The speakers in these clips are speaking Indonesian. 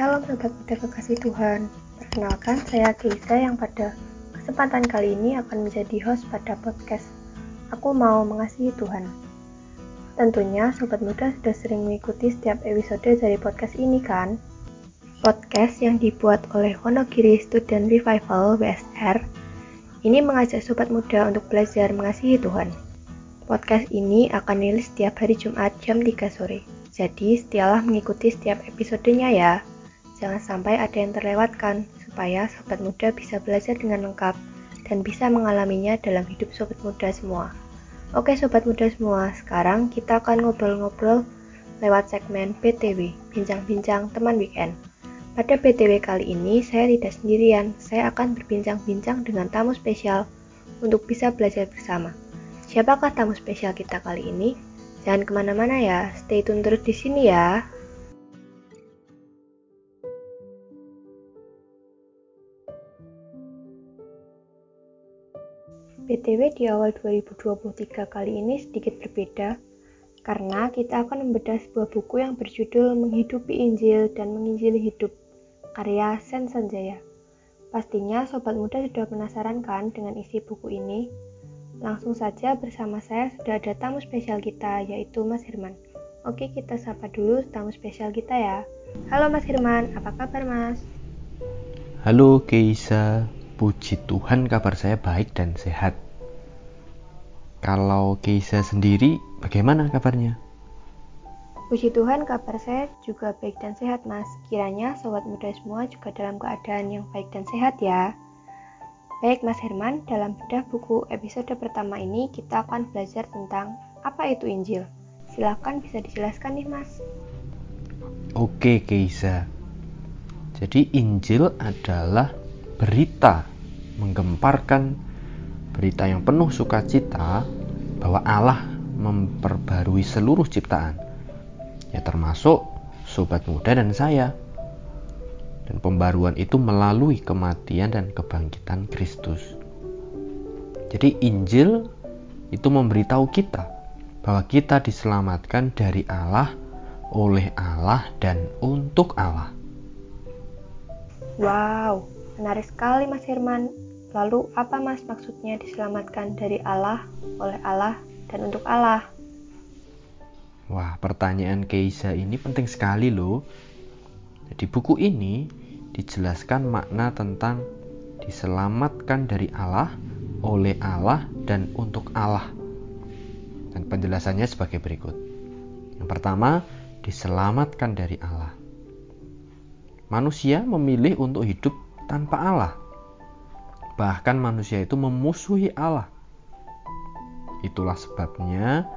Shalom Sobat Muda Kekasih Tuhan Perkenalkan saya Keisa yang pada kesempatan kali ini akan menjadi host pada podcast Aku Mau Mengasihi Tuhan Tentunya Sobat Muda sudah sering mengikuti setiap episode dari podcast ini kan? Podcast yang dibuat oleh Wonogiri Student Revival WSR ini mengajak Sobat Muda untuk belajar mengasihi Tuhan Podcast ini akan rilis setiap hari Jumat jam 3 sore. Jadi, setialah mengikuti setiap episodenya ya. Jangan sampai ada yang terlewatkan, supaya sobat muda bisa belajar dengan lengkap dan bisa mengalaminya dalam hidup sobat muda semua. Oke sobat muda semua, sekarang kita akan ngobrol-ngobrol lewat segmen BTW, Bincang-Bincang Teman Weekend. Pada BTW kali ini, saya tidak sendirian, saya akan berbincang-bincang dengan tamu spesial untuk bisa belajar bersama. Siapakah tamu spesial kita kali ini? Jangan ke mana-mana ya, stay tune terus di sini ya. BTW di awal 2023 kali ini sedikit berbeda karena kita akan membedah sebuah buku yang berjudul Menghidupi Injil dan Menginjili Hidup karya Sen Sanjaya. Pastinya sobat muda sudah penasaran kan dengan isi buku ini? Langsung saja bersama saya sudah ada tamu spesial kita yaitu Mas Hirman. Oke, kita sapa dulu tamu spesial kita ya. Halo Mas Hirman, apa kabar Mas? Halo Keisa, puji Tuhan kabar saya baik dan sehat. Kalau Keisa sendiri, bagaimana kabarnya? Puji Tuhan kabar saya juga baik dan sehat mas. Kiranya sobat muda semua juga dalam keadaan yang baik dan sehat ya. Baik Mas Herman, dalam bedah buku episode pertama ini kita akan belajar tentang apa itu Injil. Silahkan bisa dijelaskan nih Mas. Oke Keisa. Jadi Injil adalah berita menggemparkan berita yang penuh sukacita bahwa Allah memperbarui seluruh ciptaan. Ya termasuk sobat muda dan saya dan pembaruan itu melalui kematian dan kebangkitan Kristus. Jadi Injil itu memberitahu kita bahwa kita diselamatkan dari Allah, oleh Allah dan untuk Allah. Wow, menarik sekali Mas Firman. Lalu apa Mas maksudnya diselamatkan dari Allah, oleh Allah dan untuk Allah? Wah, pertanyaan Keisa ini penting sekali loh. Di buku ini dijelaskan makna tentang diselamatkan dari Allah, oleh Allah, dan untuk Allah. Dan penjelasannya sebagai berikut. Yang pertama, diselamatkan dari Allah. Manusia memilih untuk hidup tanpa Allah. Bahkan manusia itu memusuhi Allah. Itulah sebabnya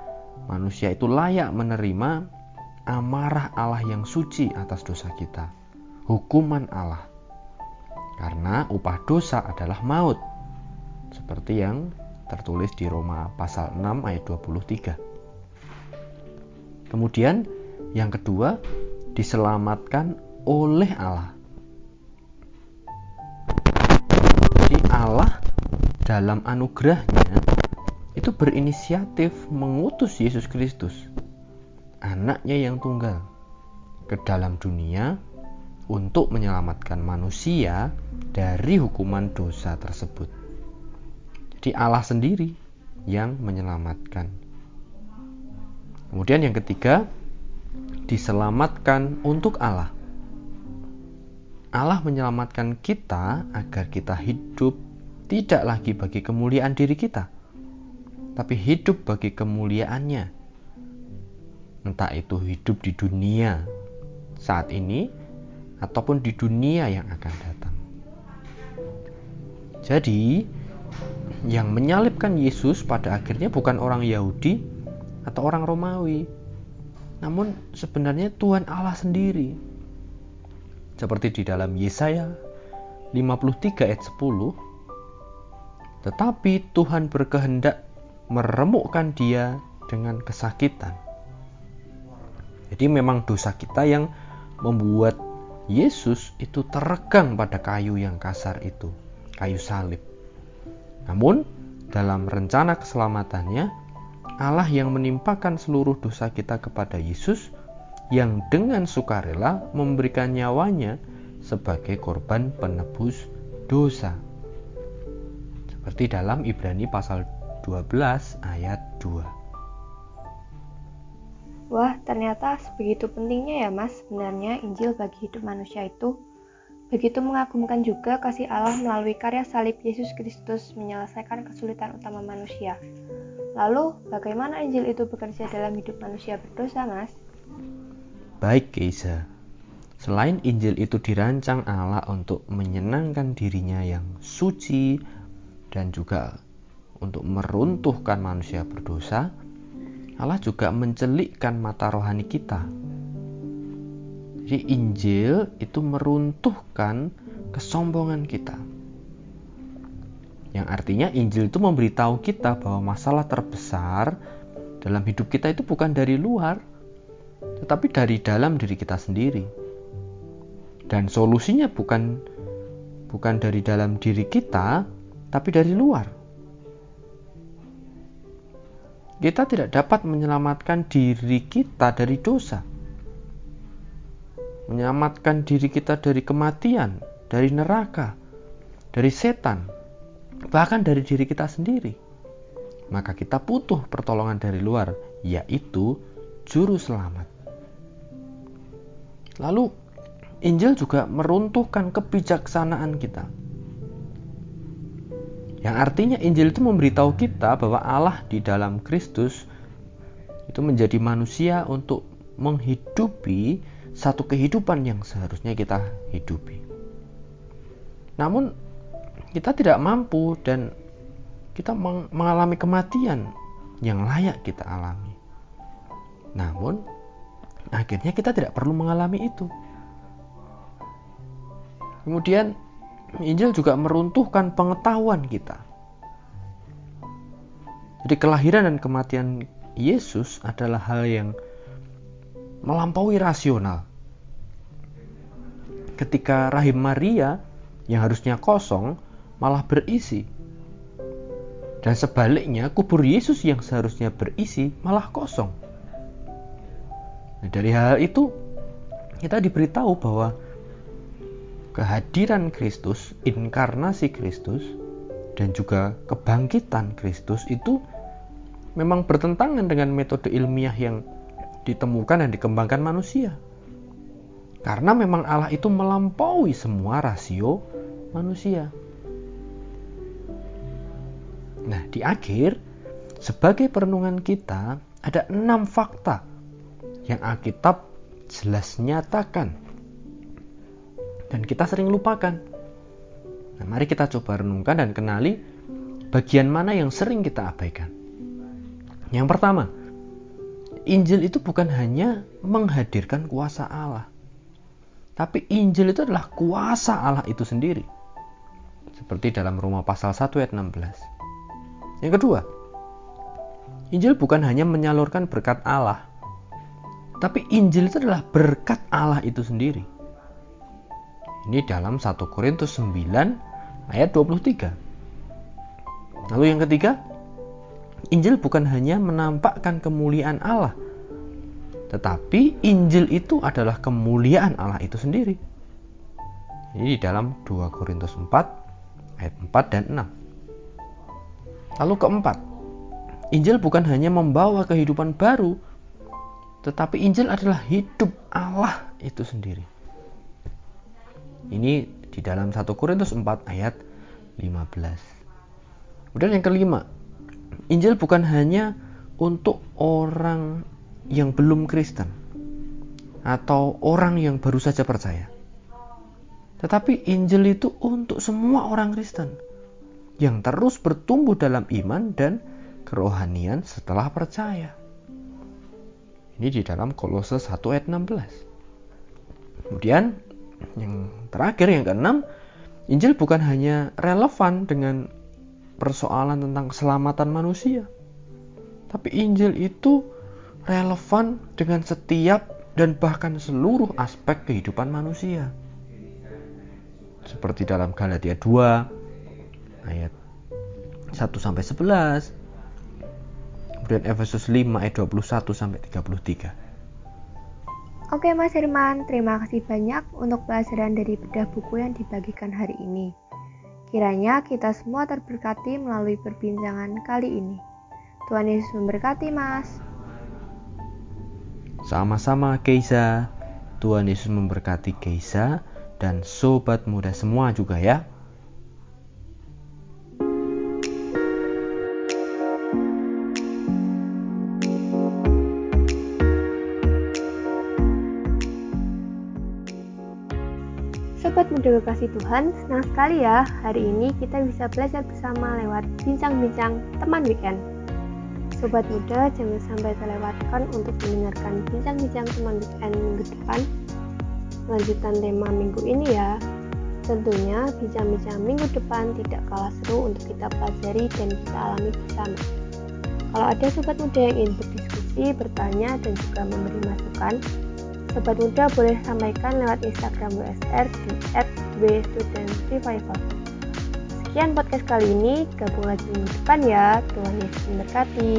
manusia itu layak menerima amarah Allah yang suci atas dosa kita hukuman Allah. Karena upah dosa adalah maut. Seperti yang tertulis di Roma pasal 6 ayat 23. Kemudian yang kedua diselamatkan oleh Allah. Allah dalam anugerahnya itu berinisiatif mengutus Yesus Kristus, anaknya yang tunggal, ke dalam dunia untuk menyelamatkan manusia dari hukuman dosa tersebut. Jadi Allah sendiri yang menyelamatkan. Kemudian yang ketiga, diselamatkan untuk Allah. Allah menyelamatkan kita agar kita hidup tidak lagi bagi kemuliaan diri kita, tapi hidup bagi kemuliaannya. Entah itu hidup di dunia saat ini ataupun di dunia yang akan datang. Jadi, yang menyalibkan Yesus pada akhirnya bukan orang Yahudi atau orang Romawi, namun sebenarnya Tuhan Allah sendiri. Seperti di dalam Yesaya 53 ayat 10, tetapi Tuhan berkehendak meremukkan dia dengan kesakitan. Jadi memang dosa kita yang membuat Yesus itu teregang pada kayu yang kasar itu, kayu salib. Namun, dalam rencana keselamatannya, Allah yang menimpakan seluruh dosa kita kepada Yesus, yang dengan sukarela memberikan nyawanya sebagai korban penebus dosa. Seperti dalam Ibrani pasal 12 ayat 2. Wah, ternyata sebegitu pentingnya ya Mas sebenarnya Injil bagi hidup manusia itu. Begitu mengagumkan juga kasih Allah melalui karya salib Yesus Kristus menyelesaikan kesulitan utama manusia. Lalu, bagaimana Injil itu bekerja dalam hidup manusia berdosa, Mas? Baik, Keisa. Selain Injil itu dirancang Allah untuk menyenangkan dirinya yang suci dan juga untuk meruntuhkan manusia berdosa, Allah juga mencelikkan mata rohani kita jadi Injil itu meruntuhkan kesombongan kita. Yang artinya Injil itu memberitahu kita bahwa masalah terbesar dalam hidup kita itu bukan dari luar, tetapi dari dalam diri kita sendiri. Dan solusinya bukan bukan dari dalam diri kita, tapi dari luar. Kita tidak dapat menyelamatkan diri kita dari dosa menyelamatkan diri kita dari kematian, dari neraka, dari setan, bahkan dari diri kita sendiri. Maka kita butuh pertolongan dari luar, yaitu juru selamat. Lalu Injil juga meruntuhkan kebijaksanaan kita. Yang artinya Injil itu memberitahu kita bahwa Allah di dalam Kristus itu menjadi manusia untuk menghidupi satu kehidupan yang seharusnya kita hidupi. Namun kita tidak mampu dan kita mengalami kematian yang layak kita alami. Namun akhirnya kita tidak perlu mengalami itu. Kemudian Injil juga meruntuhkan pengetahuan kita. Jadi kelahiran dan kematian Yesus adalah hal yang melampaui rasional. Ketika rahim Maria yang harusnya kosong malah berisi. Dan sebaliknya kubur Yesus yang seharusnya berisi malah kosong. Nah, dari hal itu kita diberitahu bahwa kehadiran Kristus, inkarnasi Kristus, dan juga kebangkitan Kristus itu memang bertentangan dengan metode ilmiah yang ditemukan dan dikembangkan manusia. Karena memang Allah itu melampaui semua rasio manusia. Nah, di akhir, sebagai perenungan kita, ada enam fakta yang Alkitab jelas nyatakan. Dan kita sering lupakan. Nah, mari kita coba renungkan dan kenali bagian mana yang sering kita abaikan. Yang pertama, Injil itu bukan hanya menghadirkan kuasa Allah, tapi Injil itu adalah kuasa Allah itu sendiri. Seperti dalam Roma pasal 1 ayat 16. Yang kedua, Injil bukan hanya menyalurkan berkat Allah, tapi Injil itu adalah berkat Allah itu sendiri. Ini dalam 1 Korintus 9 ayat 23. Lalu yang ketiga, Injil bukan hanya menampakkan kemuliaan Allah, tetapi Injil itu adalah kemuliaan Allah itu sendiri. Ini di dalam 2 Korintus 4 ayat 4 dan 6. Lalu keempat, Injil bukan hanya membawa kehidupan baru, tetapi Injil adalah hidup Allah itu sendiri. Ini di dalam 1 Korintus 4 ayat 15. Kemudian yang kelima, Injil bukan hanya untuk orang yang belum Kristen atau orang yang baru saja percaya. Tetapi Injil itu untuk semua orang Kristen yang terus bertumbuh dalam iman dan kerohanian setelah percaya. Ini di dalam Kolose 1 ayat 16. Kemudian yang terakhir yang keenam, Injil bukan hanya relevan dengan persoalan tentang keselamatan manusia. Tapi Injil itu relevan dengan setiap dan bahkan seluruh aspek kehidupan manusia. Seperti dalam Galatia 2 ayat 1 sampai 11. Kemudian Efesus 5 ayat 21 sampai 33. Oke Mas Herman, terima kasih banyak untuk pelajaran dari bedah buku yang dibagikan hari ini. Kiranya kita semua terberkati melalui perbincangan kali ini. Tuhan Yesus memberkati Mas. Sama-sama Keisa. Tuhan Yesus memberkati Keisa dan sobat muda semua juga ya. Muda kekasih Tuhan, senang sekali ya hari ini kita bisa belajar bersama lewat bincang-bincang teman weekend. Sobat muda jangan sampai terlewatkan untuk mendengarkan bincang-bincang teman weekend minggu depan. Lanjutan tema minggu ini ya. Tentunya bincang-bincang minggu depan tidak kalah seru untuk kita pelajari dan kita alami bersama. Kalau ada sobat muda yang ingin berdiskusi, bertanya, dan juga memberi masukan, Sobat Muda boleh sampaikan lewat Instagram WSR di @wstudentrevival. Sekian podcast kali ini, gabung lagi minggu depan ya. Tuhan Yesus memberkati.